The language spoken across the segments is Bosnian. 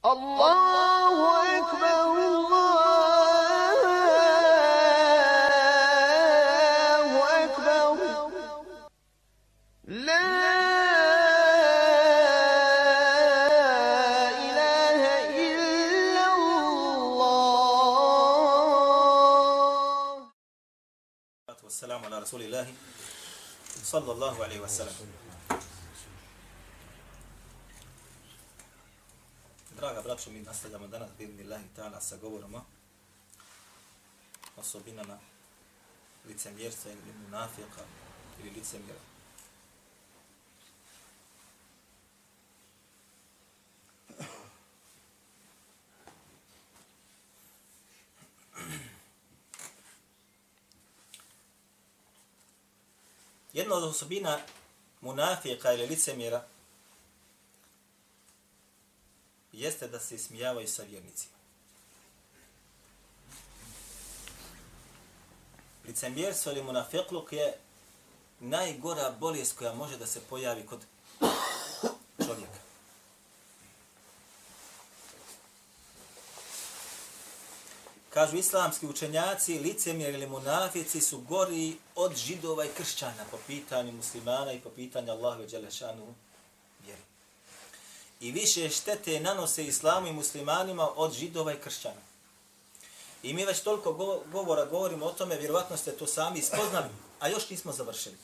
الله أكبر الله أكبر. لا إله إلا الله. والسلام على رسول الله صلى الله عليه وسلم. Draga braćo, mi nastavljamo danas bidni Allah ta'ala sa govorom osobinama licemjerca ili munafika ili licemjera. Jedna od osobina munafika ili licemjera jeste da se ismijavaju sa vjernicima. Licemjerstvo ili munafikluk je najgora bolest koja može da se pojavi kod čovjeka. Kažu islamski učenjaci, licemjer ili munafici su gori od židova i kršćana po pitanju muslimana i po pitanju Allahu Đelešanu. I više štete nanose islamu i muslimanima od židova i kršćana. I mi već toliko govora govorimo o tome, vjerovatno ste to sami spoznali, a još nismo završili.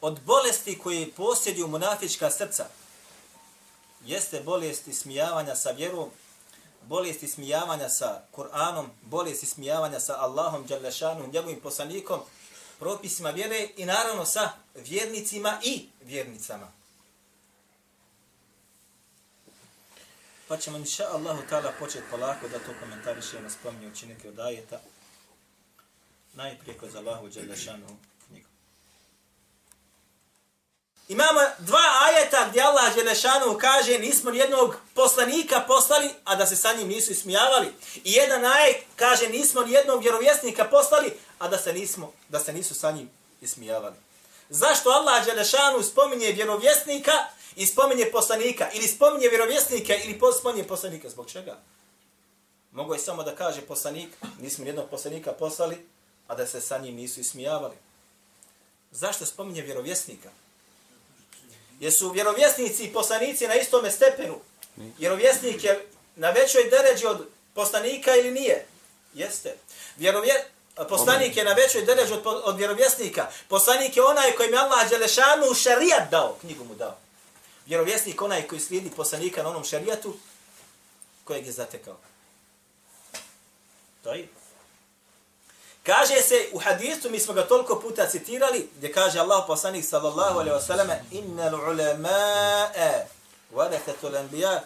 Od bolesti koje posjeduju munafička srca, jeste bolest smijavanja sa vjerom, bolest smijavanja sa Kur'anom, bolest smijavanja sa Allahom, Đalešanom, njegovim poslanikom, propisima vjere i naravno sa vjernicima i vjernicama. Pa ćemo inša Allahu ta'ala početi polako da to komentarišemo spominjući neke od ajeta. Najprije kroz Allahu Đalešanom. Imamo dva ajeta gdje Allah Đelešanu kaže nismo nijednog poslanika poslali, a da se sa njim nisu ismijavali. I jedan ajet kaže nismo nijednog vjerovjesnika poslali, a da se, nismo, da se nisu sa njim ismijavali. Zašto Allah Đelešanu spominje vjerovjesnika i spominje poslanika? Ili spominje vjerovjesnika ili spominje poslanika? Zbog čega? Mogu je samo da kaže poslanik, nismo nijednog poslanika poslali, a da se sa njim nisu ismijavali. Zašto spominje vjerovjesnika? Jesu vjerovjesnici i poslanici na istome stepenu? Vjerovjesnik je na većoj deređi od poslanika ili nije? Jeste. Vjerovje... Poslanik je na većoj deređi od, od vjerovjesnika. Poslanik je onaj kojim je Allah Đelešanu šarijat dao, knjigu mu dao. Vjerovjesnik onaj koji slijedi poslanika na onom šarijatu kojeg je zatekao. To je. Kaže se u hadisu, mi smo ga toliko puta citirali, gdje kaže Allah poslanik sallallahu alaihi wa sallam, innal ulamae vadathatul anbiya,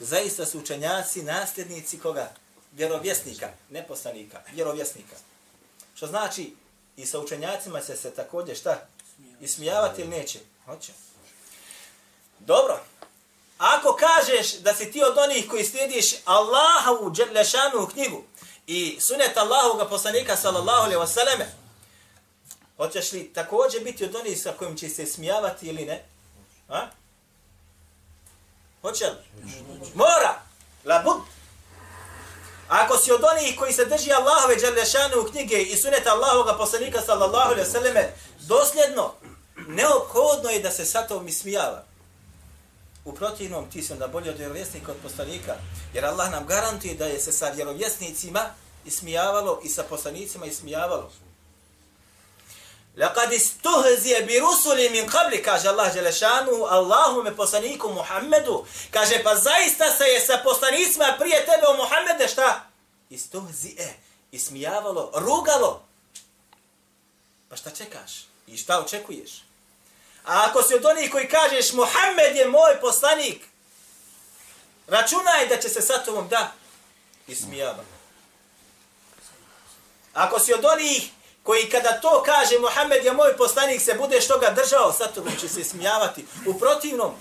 zaista su učenjaci, nasljednici koga? Vjerovjesnika, ne poslanika, vjerovjesnika. Što znači, i sa učenjacima se se također šta? Ismijavati ili neće? Hoće. Dobro. Ako kažeš da si ti od onih koji slijediš Allaha u Đelešanu knjigu, i sunet Allahovog poslanika sallallahu alejhi ve selleme. hoćeš li također biti od onih sa kojim će se smijavati ili ne? A? Hoće li? Mora! Labud! Ako si od onih koji se drži Allahove dželešanu u knjige i sunet Allahoga poslanika sallallahu alaihi vseleme dosljedno, neophodno je da se sa tom ismijava. U protivnom ti si onda bolji od vjerovjesnika od poslanika, jer Allah nam garantuje da je se sa vjerovjesnicima ismijavalo i sa poslanicima ismijavalo. Laqad istuhzije bi rusuli min qabli, kaže Allah Đelešanu, Allahume poslaniku Muhammedu, kaže pa zaista se je sa poslanicima prije tebe o Muhammede šta? Istuhzije, ismijavalo, rugalo. Pa šta čekaš? I šta očekuješ? A ako si od onih koji kažeš Muhammed je moj poslanik, računaj da će se sa tobom da ismijava. Ako si od onih koji kada to kaže Muhammed je moj poslanik se budeš toga držao, sa tobom će se ismijavati. U protivnom,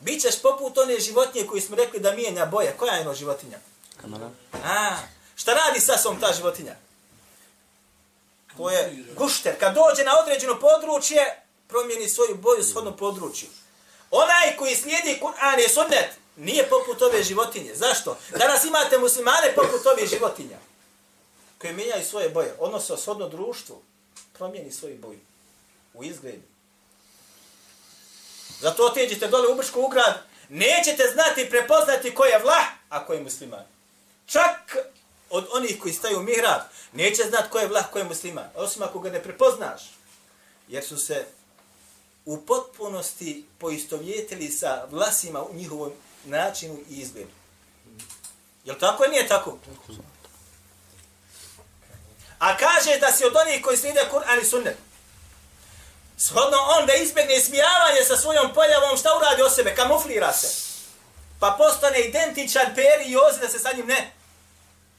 bit ćeš poput one životinje koji smo rekli da mijenja boje. Koja je ono životinja? Kamera. A, šta radi sa svom ta životinja? To je gušter. Kad dođe na određeno područje, promijeni svoju boju shodno području. Onaj koji slijedi Kur'an i sunnet nije poput ove životinje. Zašto? Danas imate muslimane poput ove životinja koji mijenjaju svoje boje, odnosno shodno društvu, promijeni svoju boju u izgledu. Zato otiđite dole u Bršku ugrad, nećete znati prepoznati ko je vlah, a ko je musliman. Čak od onih koji staju u mihrab, neće znati ko je vlah, ko je musliman. Osim ako ga ne prepoznaš, jer su se u potpunosti poistovjetili sa vlasima u njihovom načinu i izgledu. Jel tako ili nije tako? A kaže da si od onih koji slijede Kur'an i sunnet. Shodno on da izbjegne smijavanje sa svojom pojavom, šta uradi o sebe? Kamuflira se. Pa postane identičan peri i ozi da se sa njim ne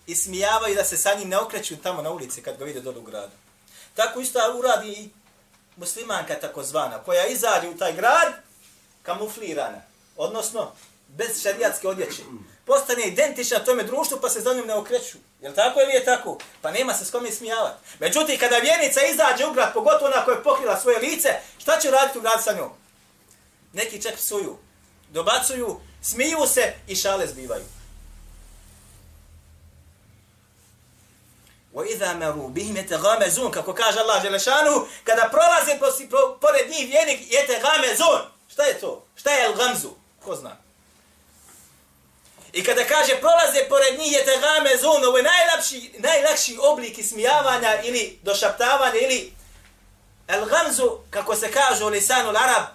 i smijavaju da se sa njim ne okreću tamo na ulici kad ga vide dole u gradu. Tako isto uradi i muslimanka takozvana, koja izađe u taj grad kamuflirana, odnosno bez šarijatske odjeće. Postane identična tome društvu pa se za njom ne okreću. Jel tako ili je tako? Pa nema se s kome smijavati. Međutim, kada vjernica izađe u grad, pogotovo ona koja je pokrila svoje lice, šta će raditi u grad sa njom? Neki čak psuju, dobacuju, smiju se i šale zbivaju. وَإِذَا مَرُوا بِهِمْ يَتَغَامَزُونَ Kako kaže Allah Želešanu, kada prolaze pored njih vjernik, يَتَغَامَزُونَ Šta je to? Šta je al-gamzu? Ko zna? I kada kaže prolaze pored njih je tegame zun, ovo je najlakši, najlakši oblik ismijavanja ili došaptavanja ili el gamzu, kako se kaže u lisanu l'arab,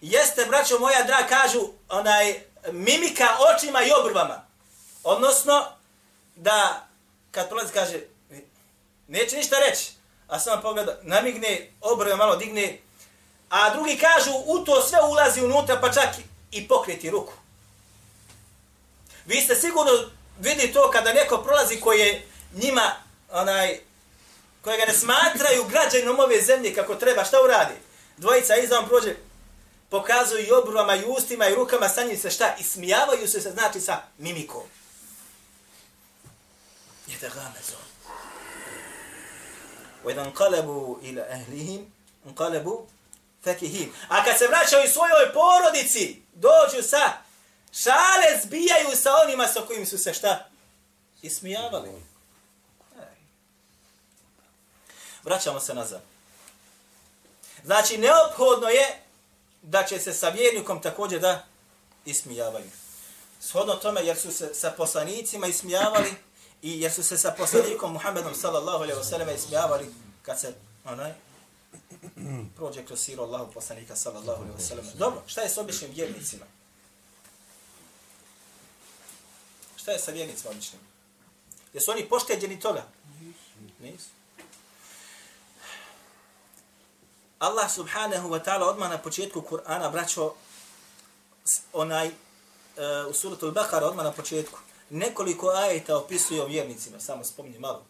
jeste, braćo moja dra, kažu onaj mimika očima i obrvama. Odnosno, da kad prolaze kaže, neće ništa reći, a samo pogleda, namigne, obrve malo digne, a drugi kažu, u to sve ulazi unutra, pa čak i pokreti ruku. Vi ste sigurno vidi to kada neko prolazi koji je njima, onaj, kojega ne smatraju građanom ove zemlje kako treba, šta uradi? Dvojica iza on prođe, pokazuju i obrvama, i ustima, i rukama, sa njim se šta? Ismijavaju se, znači sa mimikom. يتغامزون وإذا انقلبوا إلى أهلهم انقلبوا فكهين A kad se vraćaju svojoj porodici, dođu sa šale, zbijaju sa onima sa kojim su se šta? Ismijavali. Vraćamo se nazad. Znači, neophodno je da će se sa vjernikom također da ismijavaju. Shodno tome, jer su se sa poslanicima ismijavali, I jer su se sa poslanikom Muhammedom sallallahu alaihi wasallam ismijavali kad se onaj prođe kroz siru Allahu poslanika sallallahu alaihi wasallam. Dobro, šta je s običnim vjernicima? Šta je sa vjernicima običnim? Jesu oni pošteđeni toga? Nisu. Allah subhanahu wa ta'ala odmah na početku Kur'ana braćo onaj uh, u suratu al-Baqara odmah na početku nekoliko ajeta opisuje o vjernicima, samo spominje malo.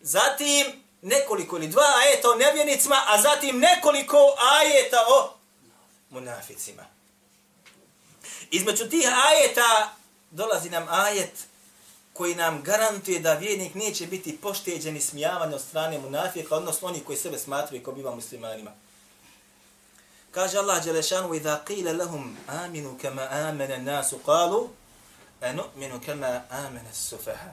Zatim nekoliko ili dva ajeta o nevjernicima, a zatim nekoliko ajeta o munaficima. Između tih ajeta dolazi nam ajet koji nam garantuje da vjernik neće biti pošteđen i smijavan od strane munafika, odnosno oni koji sebe smatruju kao biva muslimanima. Kaže Allah Đelešanu, وَإِذَا قِيلَ لَهُمْ آمِنُوا كَمَا آمَنَ النَّاسُ قَالُوا anu'minu kama amana as-sufaha.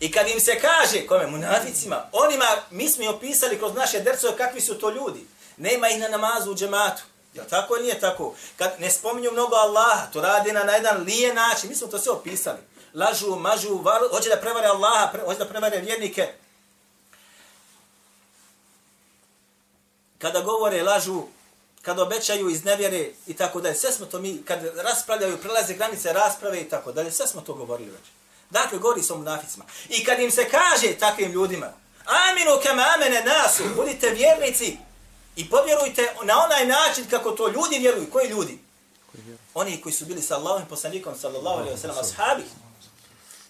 I kad im se kaže, kome, munaficima, onima, mi smo opisali kroz naše dercove kakvi su to ljudi. Nema ih na namazu u džematu. Jel tako ili nije tako? Kad ne spominju mnogo Allaha, to radi na, na jedan lije način. Mi smo to sve opisali. Lažu, mažu, varu, hoće da prevare Allaha, pre, hoće da prevare vjernike. Kada govore, lažu, kada obećaju iz nevjere i tako dalje. Sve smo to mi, kad raspravljaju, prelaze granice rasprave i tako dalje, sve smo to govorili već. Dakle, govori se o munaficima. I kad im se kaže takvim ljudima, aminu kama amene nasu, budite vjernici i povjerujte na onaj način kako to ljudi vjeruju. Koji ljudi? Oni koji su bili sa Allahom poslanikom, sallallahu alaihi wa sallam, ashabi.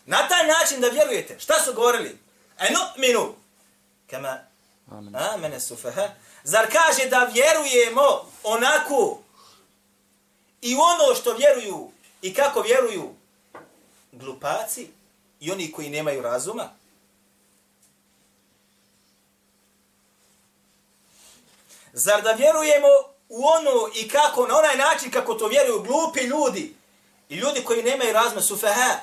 Na taj način da vjerujete. Šta su govorili? Enu minu. Kama amene sufaha. Zar kaže da vjerujemo onako i ono što vjeruju i kako vjeruju glupaci i oni koji nemaju razuma? Zar da vjerujemo u ono i kako, na onaj način kako to vjeruju glupi ljudi i ljudi koji nemaju razma su feha.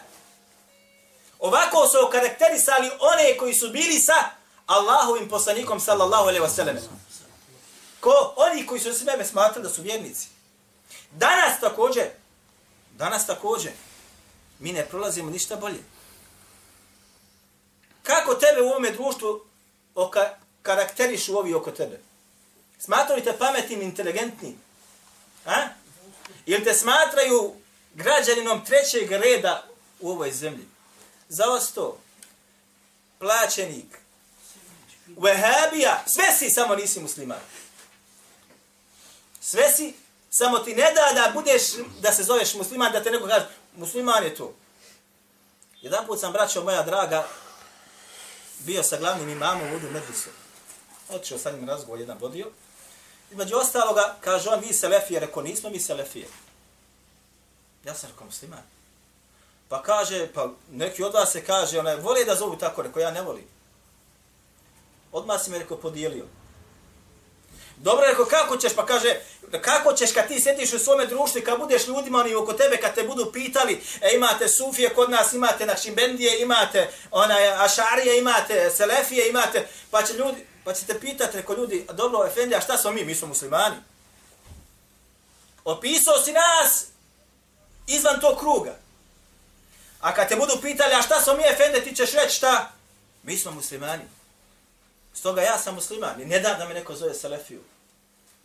Ovako su okarakterisali one koji su bili sa Allahovim poslanikom sallallahu alaihi wasallam. Ko oni koji su sebe smatrali da su vjernici. Danas također, danas također, mi ne prolazimo ništa bolje. Kako tebe u ovome društvu oka, karakterišu ovi oko tebe? Smatraju te pametnim, inteligentnim? A? Ili te smatraju građaninom trećeg reda u ovoj zemlji? Za vas to, plaćenik, vehabija, sve si, samo nisi musliman. Sve si, samo ti ne da da budeš, da se zoveš musliman, da te neko kaže, musliman je to. Jedan put sam, braćo moja draga, bio sa glavnim imamom u Udu Medrisu. Otišao sa njim razgovor, jedan vodio. Između ostaloga, kaže on, vi selefije, rekao, nismo mi selefije. Ja sam rekao, musliman. Pa kaže, pa neki od vas se kaže, onaj, voli da zovu tako, rekao, ja ne volim. Odmah si me rekao, podijelio. Dobro, rekao, kako ćeš? Pa kaže, kako ćeš kad ti sjediš u svome društvu i kad budeš ljudima oni oko tebe, kad te budu pitali, e, imate sufije kod nas, imate nakšimbendije, imate onaj, ašarije, imate selefije, imate, pa će ljudi, pa ćete pitati, reko ljudi, dobro, ovaj Efendija, šta smo mi? Mi smo muslimani. Opisao si nas izvan tog kruga. A kad te budu pitali, a šta smo mi, Efende, ti ćeš reći šta? Mi smo muslimani. Stoga ja sam musliman i ne da da me neko zove Selefiju.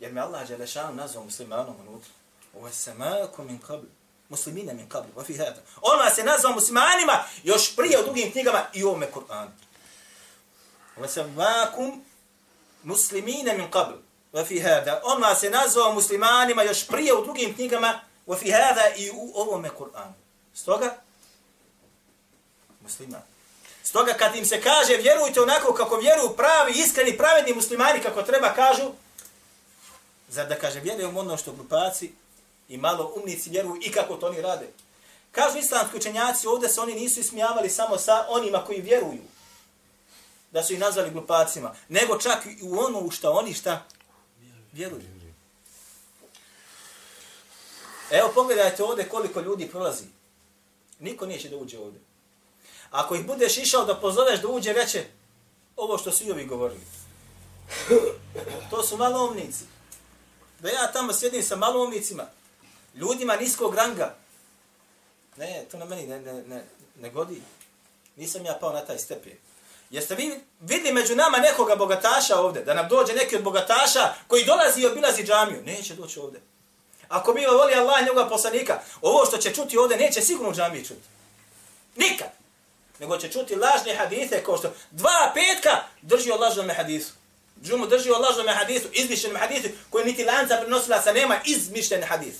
Jer me Allah Đelešanu nazvao muslimanom unutra. Ovo je semaku min kabli. Muslimine min kabli. Ovo hada. On vas je nazvao muslimanima još prije u drugim knjigama i u ovome Kur'anu. Ovo je semakum muslimine min qabl, wa fi hada. On vas je nazvao muslimanima još prije u drugim knjigama wa fi hada i u ovome Kur'anu. Stoga, musliman. Stoga kad im se kaže vjerujte onako kako vjeruju pravi, iskreni, pravedni muslimani kako treba kažu, zar da kaže vjerujem ono što grupaci i malo umnici vjeruju i kako to oni rade. Kažu islamski učenjaci, ovdje se oni nisu ismijavali samo sa onima koji vjeruju, da su ih nazvali glupacima, nego čak i u ono u što oni šta vjeruju. Evo pogledajte ovdje koliko ljudi prolazi. Niko neće da uđe ovdje. Ako ih budeš išao da pozoveš da uđe veće, ovo što svi ovi govorili. To su malomnici. Da ja tamo sjedim sa malomnicima, ljudima niskog ranga. Ne, to na meni ne, ne, ne, ne godi. Nisam ja pao na taj stepen. Jeste vi vidi među nama nekoga bogataša ovdje, da nam dođe neki od bogataša koji dolazi i obilazi džamiju? Neće doći ovdje. Ako mi voli Allah njegova poslanika, ovo što će čuti ovdje neće sigurno u džamiji čuti. Nikad nego će čuti lažne hadise kao što dva petka drži o lažnom hadisu. Džumu drži o lažnom hadisu, izmišljenom hadisu, koji niti lanca prenosila sa nema izmišljen hadis.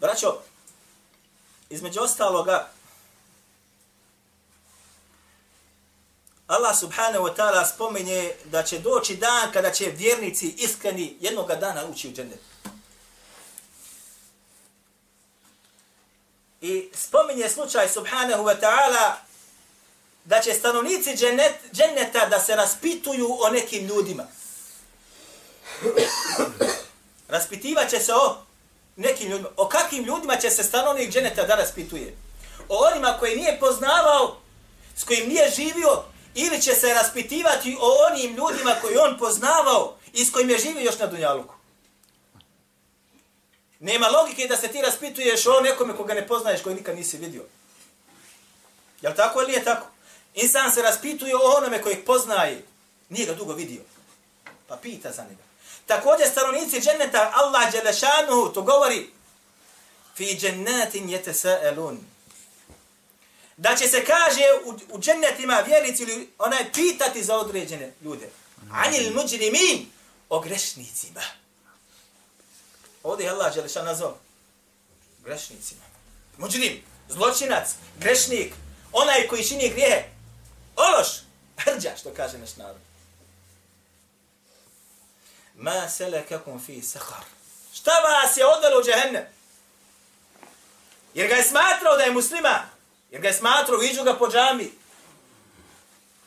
Braćo, između ostaloga, Allah subhanahu wa ta'ala spomenje da će doći dan kada će vjernici iskreni jednog dana ući u džennet. I spominje slučaj subhanahu wa ta'ala da će stanovnici džennet, dženneta da se raspituju o nekim ljudima. Raspitivat će se o nekim ljudima. O kakvim ljudima će se stanovnik dženeta da raspituje? O onima koji nije poznavao, s kojim nije živio, ili će se raspitivati o onim ljudima koji on poznavao i s kojim je živio još na Dunjaluku. Nema logike da se ti raspituješ o nekome koga ne poznaješ, koji nikad nisi vidio. Jel tako ili nije tako? Insan se raspituje o onome kojeg poznaje. Nije ga dugo vidio. Pa pita za njega. Također stanovnici dženneta Allah Đelešanuhu to govori fi džennatin jete elun da će se kaže u, u džennetima vjernici ili onaj pitati za određene ljude. Anil muđrimin o grešnicima. Ovdje je Allah Đelešan nazvao grešnicima. Muđrim, zločinac, grešnik, onaj koji čini grijehe. Ološ, hrđa, što kaže naš narod. Ma selekakum fi sahar. Šta vas je odvelo u džehennem? Jer ga je smatrao da je musliman. Jer ga je smatrao, viđu ga po džami.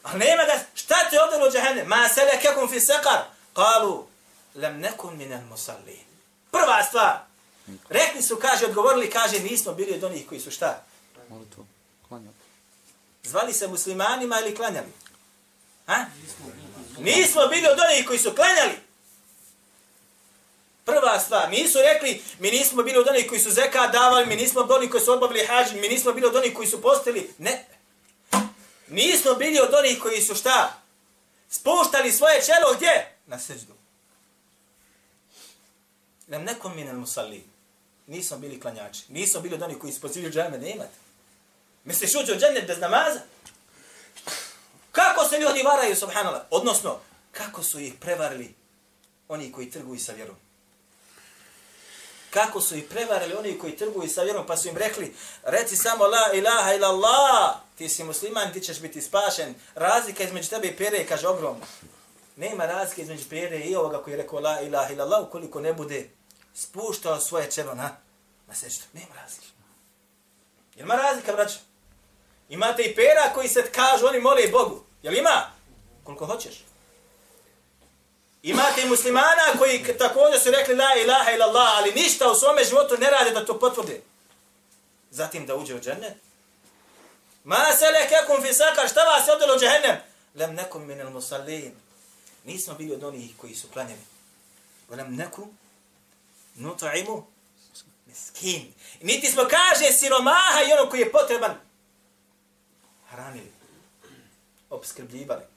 A nema ga, šta te odelo džahenne? Ma sele kekum fi sekar. Kalu, lem nekun minel musallin. Prva stvar. Rekli su, kaže, odgovorili, kaže, nismo bili od onih koji su šta? Molitvu. Klanjali. Zvali se muslimanima ili klanjali? Ha? Nismo bili od onih koji su klanjali. Prva stvar, nisu rekli, mi nismo bili od onih koji su zeka davali, mi nismo od onih koji su odbavili hađin, mi nismo bili od onih koji su postili. Ne. Nismo bili od onih koji su šta? Spuštali svoje čelo gdje? Na seđdu. Lem nekom minel musalli. Nismo bili klanjači. Nismo bili od onih koji su pozivili džame, da imate. Misliš uđe u džennet bez namaza? Kako se ljudi varaju, subhanallah? Odnosno, kako su ih prevarili oni koji trguju sa vjerom? Kako su ih prevarili oni koji trguju sa vjerom, pa su im rekli, reci samo la ilaha ila Allah, ti si musliman, ti ćeš biti spašen. Razlika između tebe i pere, kaže ogromno. Nema razlike između pere i ovoga koji je rekao la ilaha ila Allah, ukoliko ne bude spuštao svoje čelo na, na seždu. Nema razlike. Jel ima razlika, braćo? Imate i pera koji se kažu, oni mole Bogu. Jel ima? Koliko hoćeš. Imate i muslimana koji također su rekli la ilaha illallah, ali ništa u svome životu ne rade da to potvrde. Zatim da uđe u džennet. Ma sele kekum fi sakar, šta vas je odelo u džennem? Lem nekum minel musallin. Nismo bili od onih koji su klanjeni. Lem nekum nutaimu miskin. Niti smo kaže siromaha i ono koji je potreban hranili, obskrbljivali.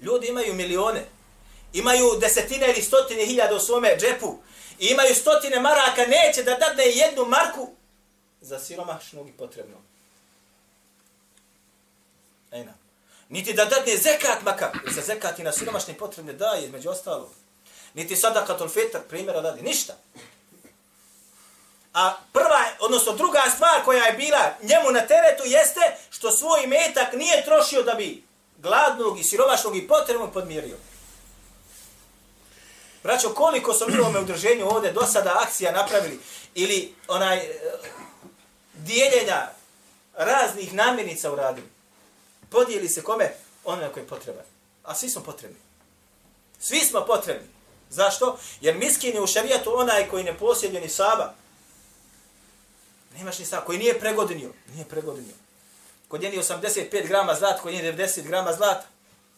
Ljudi imaju milione, imaju desetine ili stotine hiljada u svome džepu, i imaju stotine maraka, neće da dadne jednu marku za siromašnog i potrebnog. Ejna. Niti da dadne zekat makar, jer se zekat i na siromašne potrebne daje, između ostalog. Niti sadakatul fitr, primjera dadi, ništa. A prva, odnosno druga stvar koja je bila njemu na teretu jeste što svoj metak nije trošio da bi gladnog i siromašnog i potrebnog podmirio. Braćo, koliko smo mi u ovome udrženju ovdje do sada akcija napravili ili onaj eh, dijeljenja raznih namirnica uradili. Podijeli se kome? Ono koji je potreban. A svi smo potrebni. Svi smo potrebni. Zašto? Jer miskin je u šarijatu onaj koji ne posjeduje ni saba. Nemaš ni saba. Koji nije pregodinio. Nije pregodinio. Kod njeni 85 grama zlata, kod njeni 90 grama zlata.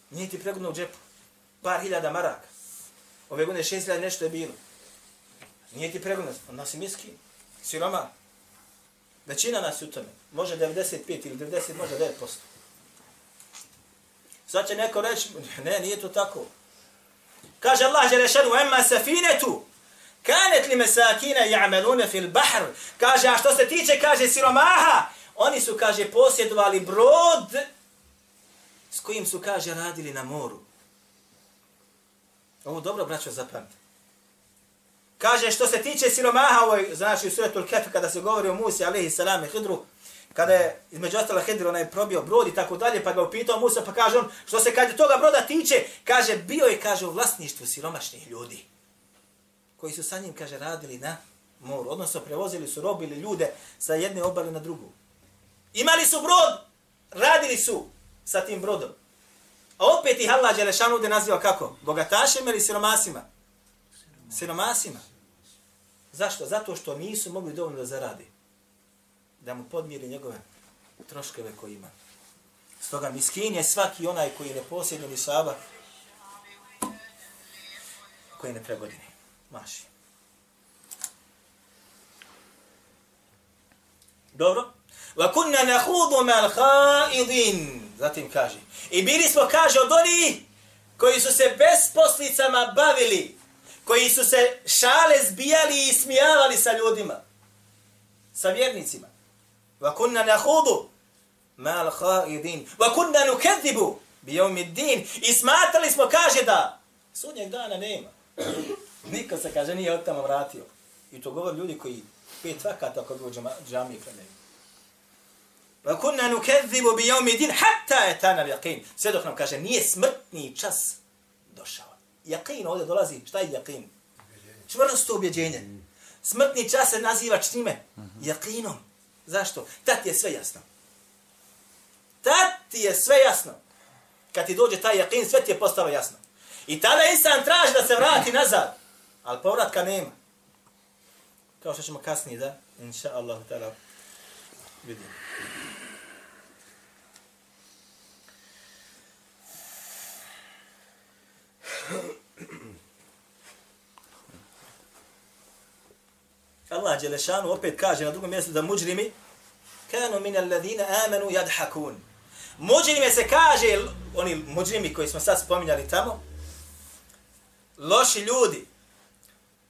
Nije ti pregodno u džepu. Par hiljada maraka. Ove godine 6 hiljada nešto je bilo. Nije ti pregodno. Onda si miskin. Siroma. Većina nas je u tome. Može 95 ili 90, može 9%. Sad će neko reći, ne, nije to tako. Kaže Allah Želešanu, emma safinetu, kanet li mesakine ja'melune fil bahr. Kaže, a što se tiče, kaže, siromaha, oni su, kaže, posjedovali brod s kojim su, kaže, radili na moru. Ovo dobro, braćo, zapamte. Kaže, što se tiče siromaha, ovoj, znači u suretu Kefe, kada se govori o Musi, alaihi salam, i Hidru, kada je između ostala Hidru, onaj probio brod i tako dalje, pa ga upitao Musa, pa kaže on, što se kaže toga broda tiče, kaže, bio je, kaže, u vlasništvu siromašnih ljudi, koji su sa njim, kaže, radili na moru, odnosno prevozili su, robili ljude sa jedne obale na drugu. Imali su brod, radili su sa tim brodom. A opet ih Allah Đelešanu ovdje naziva kako? Bogatašima ili siromasima? Siromasima. Zašto? Zato što nisu mogli dovoljno da zaradi. Da mu podmiri njegove troškove koje ima. Stoga miskin je svaki onaj koji ne posjeduje ni saba, koji ne pregodini. Maši. Dobro. Wa kunna nakhudu mal khaidin. Zatim kaže. I bili smo, kaže, od oni koji su se besposlicama bavili koji su se šale zbijali i smijavali sa ljudima, sa vjernicima. Wa kunna nakhudu mal khaidin. Wa kunna nukadibu bi din. I smatrali smo, kaže da, sudnjeg dana nema. Niko se, kaže, nije od tamo vratio. I to govor ljudi koji pet vakata kod uđe džamije klanjaju. Va kunna nukadibu bi yawmi din hatta etana al-yaqin. Sve dok nam kaže, nije smrtni čas došao. Jakin ovdje dolazi, šta je jakin? Čvrsto ubjeđenje. Smrtni čas se naziva čime? Jakinom. Zašto? Tad je sve jasno. Tad ti je sve jasno. Kad ti dođe taj jakin, sve ti je postalo jasno. I tada insan traži da se vrati nazad. Ali povratka nema. Kao što ćemo kasnije da, inša Allah, tada vidimo. Allah Đelešanu opet kaže na drugom mjestu da muđrimi kanu min alladhina amanu yadhakun. Muđrime se kaže, oni muđrimi koji smo sad spominjali tamo, loši ljudi,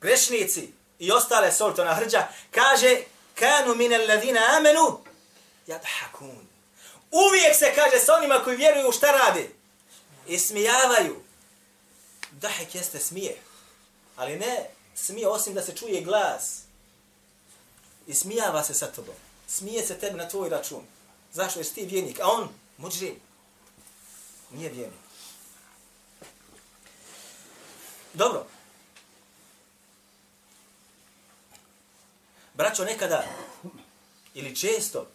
grešnici i ostale soltona hrđa, kaže kanu min alladhina amanu yadhakun. Uvijek se kaže sa onima koji vjeruju u šta rade. I smijavaju. Dahek jeste smije. Ali ne smije osim da se čuje glas i smijava se sa tobom. Smije se tebi na tvoj račun. Zašto je ti vjernik? A on, muđrim. nije vjernik. Dobro. Braćo, nekada, ili često,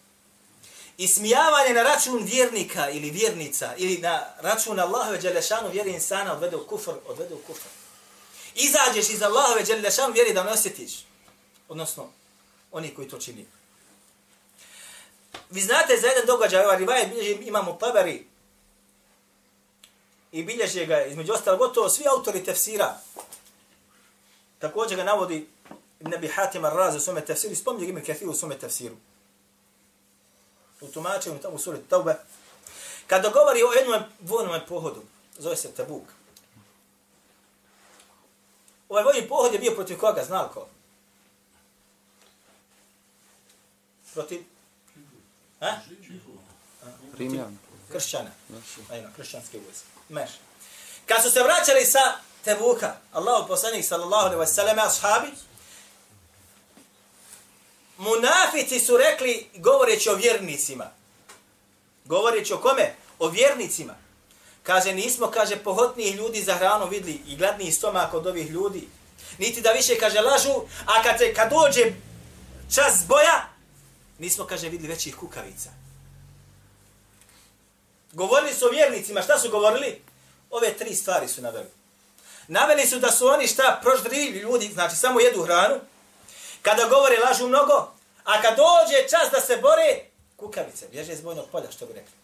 ismijavanje na račun vjernika ili vjernica, ili na račun Allahove Đelešanu vjeri insana odvede u kufr, odvede u kufr. Izađeš iz Allahove Đelešanu vjeri da ne osjetiš. Odnosno, oni koji to čini. Vi znate za jedan događaj, ovaj rivajet bilježi imamo Tabari i bilježi ga, između ostalog, gotovo svi autori tefsira. Također ga navodi Nebi Hatim Ar-Razi u svome tefsiru i spominje ime Kathiru u svome tefsiru. U tumačenju tamo u suri Taube. Kada govori o jednom vojnom pohodu, zove se Tabuk. Ovaj vojni pohod je bio protiv koga, znao ko? protiv a? Rimljan. kršćana. Ajno, kršćanske vojske. Meš. Kad su se vraćali sa Tebuka, Allahu poslanik sallallahu alejhi ve selleme ashabi Munafici su rekli govoreći o vjernicima. Govoreći o kome? O vjernicima. Kaže, nismo, kaže, pohotnijih ljudi za hranu vidli i gladniji stomak od ovih ljudi. Niti da više, kaže, lažu, a kad, se, kad dođe čas boja, Nismo, kaže, vidli većih kukavica. Govorili su o vjernicima, šta su govorili? Ove tri stvari su naveli. Naveli su da su oni šta proždrivi ljudi, znači samo jedu hranu, kada govore lažu mnogo, a kad dođe čas da se bore, kukavice, bježe iz bojnog polja, što bi rekli.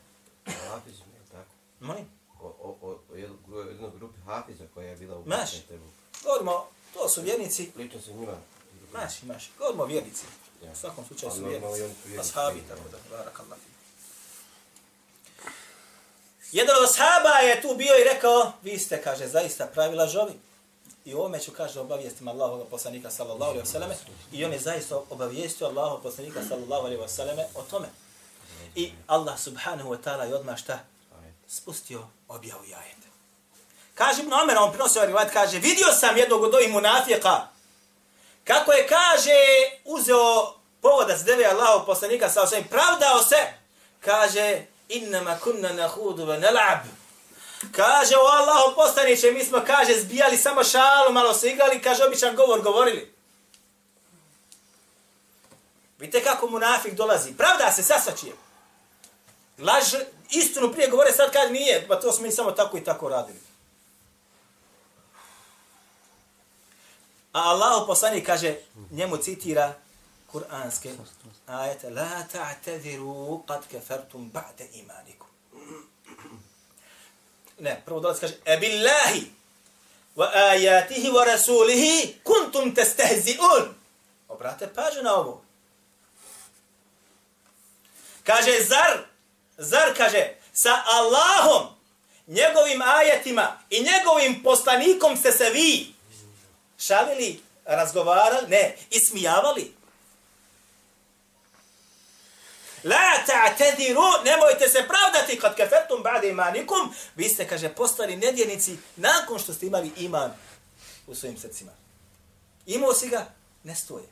Hafiz, je tako? Molim? O, o, o, o jednoj grupi Hafiza koja je bila u Maš. Govorimo, to su vjernici, Lično se njima. maši, maši, govorimo vjernici. Ja. U svakom slučaju su vjernici. su vjernici. Ashabi, tako da, barakallah. Jedan od ashaba je tu bio i rekao, vi ste, kaže, zaista pravi lažovi. I ovome ću, kaže, obavijestim Allahovog poslanika, sallallahu alaihi wasallam, i on je zaista obavijestio Allahovog poslanika, sallallahu alaihi wasallam, o tome. I Allah subhanahu wa ta'ala je odmah šta? Spustio objavu jajete. Kaže Ibn Omer, on prinosi ovaj rivat, kaže, vidio sam jednog od ovih munafijeka, kako je, kaže, uzeo povoda s deve Allahov poslanika, sallallahu alaihi osvijem, pravdao se, kaže, innama kunna nahudu ve nelab. Kaže, o Allahov poslaniće, mi smo, kaže, zbijali samo šalu, malo se igrali, kaže, običan govor govorili. Vidite kako munafik dolazi. Pravda se sasačije. Laž, istinu prije govore, sad kaže nije, pa to smo mi samo tako i tako radili. A Allah poslanik kaže, njemu citira kuranske ajete, la ta'tadiru qad kafartum ba'da imanikum. Ne, prvo dolazi kaže, e billahi wa ajatihi wa rasulihi kuntum testehzi'un. Obrate pažnju na ovo. Kaže, zar, zar, kaže, sa Allahom, njegovim ajetima i njegovim poslanikom ste se vi šalili, razgovarali, ne, ismijavali. La ta'tadiru, nemojte se pravdati kad kafertum ba'de imanikum, vi ste, kaže, postali nedjenici nakon što ste imali iman u svojim srcima. Imao si ga, ne stoje.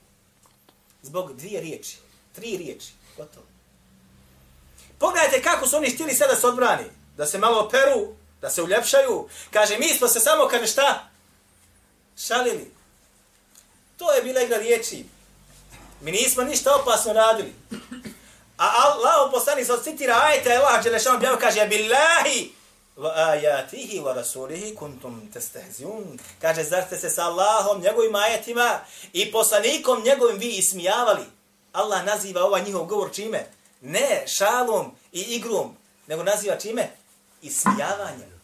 Zbog dvije riječi, tri riječi, gotovo. Pogledajte kako su oni htjeli sada se odbrani, da se malo operu, da se uljepšaju. Kaže, mi smo se samo, kaže, šta? Šalili. To je bila igra riječi. Mi nismo ništa opasno radili. A Allah poslani se citira ajta Allah Đelešanu objavio, kaže, billahi, wa ajatihi wa rasulihi kuntum testehziun. Kaže, zar ste se sa Allahom, njegovim ajetima i poslanikom njegovim vi ismijavali? Allah naziva ovaj njihov govor čime? Ne šalom i igrom, nego naziva čime? Ismijavanjem.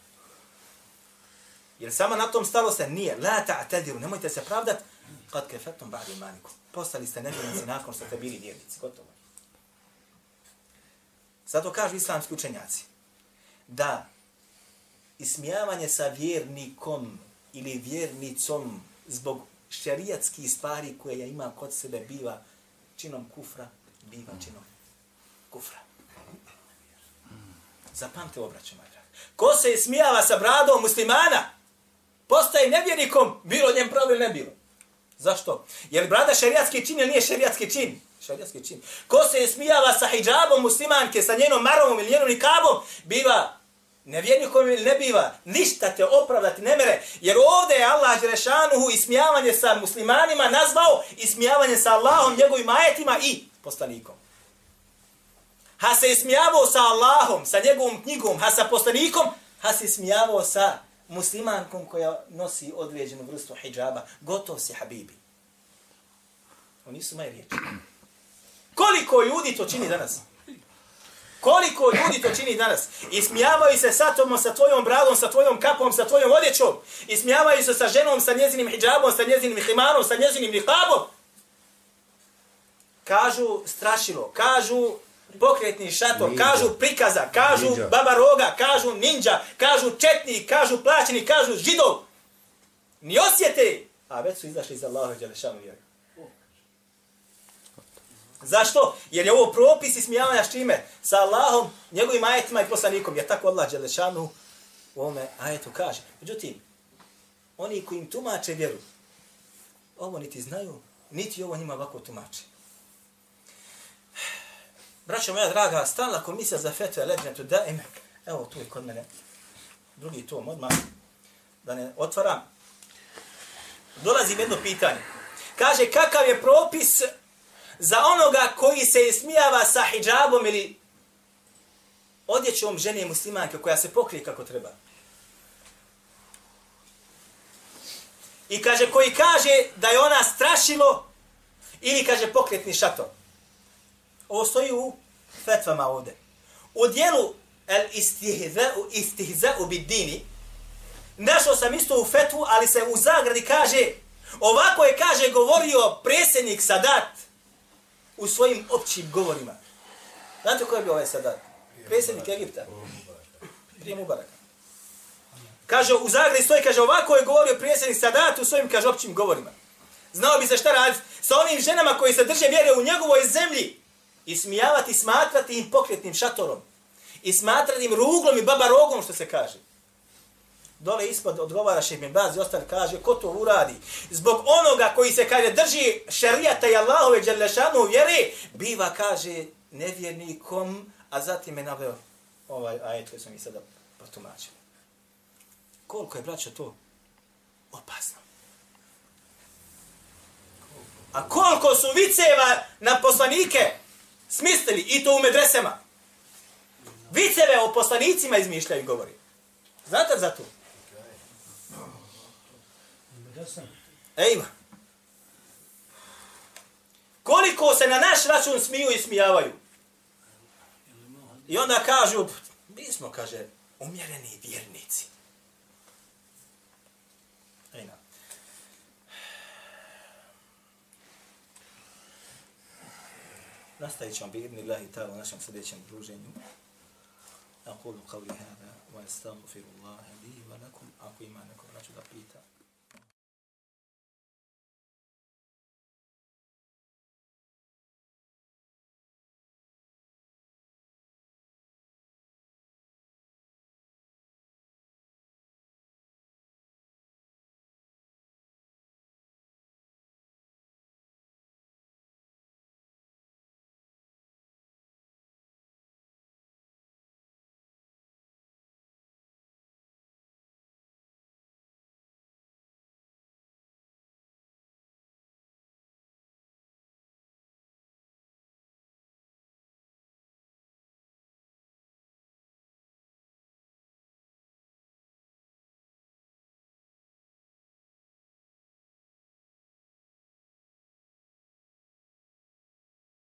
Jer samo na tom stalo se nije. La ta'tadiru, nemojte se pravdat. Kad kefetom ba'di imanikum. Postali ste nevjernici nakon što ste bili vjernici. Gotovo. Zato kažu islamski učenjaci da ismijavanje sa vjernikom ili vjernicom zbog šerijatskih stvari koje ja ima kod sebe biva činom kufra, biva činom kufra. Zapamte obraćaj, moj drag. Ko se ismijava sa bradom muslimana, postaje nevjernikom, bilo njem pravo ili ne bilo. Zašto? Je li brada šerijatski čin ili nije šerijatski čin? Šarijatski čin. Ko se ismijava sa hijabom muslimanke, sa njenom marovom ili njenom nikabom, biva nevjernikom ili ne biva, ništa te opravdati ne mere, jer ovdje je Allah Đerešanuhu ismijavanje sa muslimanima nazvao ismijavanje sa Allahom, njegovim ajetima i poslanikom. Ha se ismijavao sa Allahom, sa njegovom knjigom, ha sa poslanikom, ha se ismijavao sa muslimankom koja nosi određenu vrstu hijjaba. Gotov si, habibi. Oni su moje riječi. Koliko ljudi to čini danas? Koliko ljudi to čini danas? Ismijavaju se sa tomom, sa tvojom bradom, sa tvojom kapom, sa tvojom odjećom. Ismijavaju se sa ženom, sa njezinim hijabom, sa njezinim himarom, sa njezinim nihabom. Kažu strašilo, kažu pokretni šator, Ninja. kažu prikaza, kažu Ninja. baba roga, kažu ninja, kažu četnik, kažu plaćeni, kažu židov. Ni osjete, a već su izašli iz Allaha i Đelešanu vjeru. Zašto? Jer je ovo propis ismijavanja s čime? Sa Allahom, njegovim ajetima i poslanikom. Jer tako Allah Đelešanu u ovome ajetu kaže. Međutim, oni koji im tumače vjeru, ovo niti znaju, niti ovo njima ovako tumače. Braćo moja draga, stalna komisija za fetve leđnetu da ime, evo tu je kod mene, drugi tom odmah, da ne otvaram, dolazi jedno pitanje. Kaže, kakav je propis za onoga koji se ismijava sa hijabom ili odjećom žene muslimanke koja se pokrije kako treba. I kaže, koji kaže da je ona strašilo ili kaže pokretni šator. Ovo stoji u fetvama ovde. U dijelu el istihza'u istihza'u bid dini našao sam isto u fetvu, ali se u zagradi kaže ovako je kaže govorio predsjednik Sadat u svojim općim govorima. Znate ko je bio ovaj Sadat? Predsjednik Egipta. Prije Mubaraka. Kaže, u zagradi stoji, kaže, ovako je govorio predsjednik Sadat u svojim, kaže, općim govorima. Znao bi se šta raditi sa onim ženama koji se drže vjere u njegovoj zemlji i smijavati, smatrati im pokretnim šatorom i smatrati im ruglom i baba rogom, što se kaže. Dole ispod odgovara Šehmin Baz i ostali kaže, ko to uradi? Zbog onoga koji se, kaže, drži šarijata i Allahove dželešanu vjere, biva, kaže, nevjernikom, a zatim je naveo ovaj ajet koji sam mi sada potumačio. Koliko je, braćo, to opasno? A koliko su viceva na poslanike smislili i to u medresema? Viceve o poslanicima izmišljaju i govori. Znate za to? Ejma. Koliko se na naš račun smiju i smijavaju? I onda kažu, mi smo, kaže, umjereni vjernici. Ejna. Nastavit ćemo bi idni Allahi ta'ala u našem sljedećem druženju. أقول قولي هذا وأستغفر الله لي ولكم أقيم أنكم رجل بيتا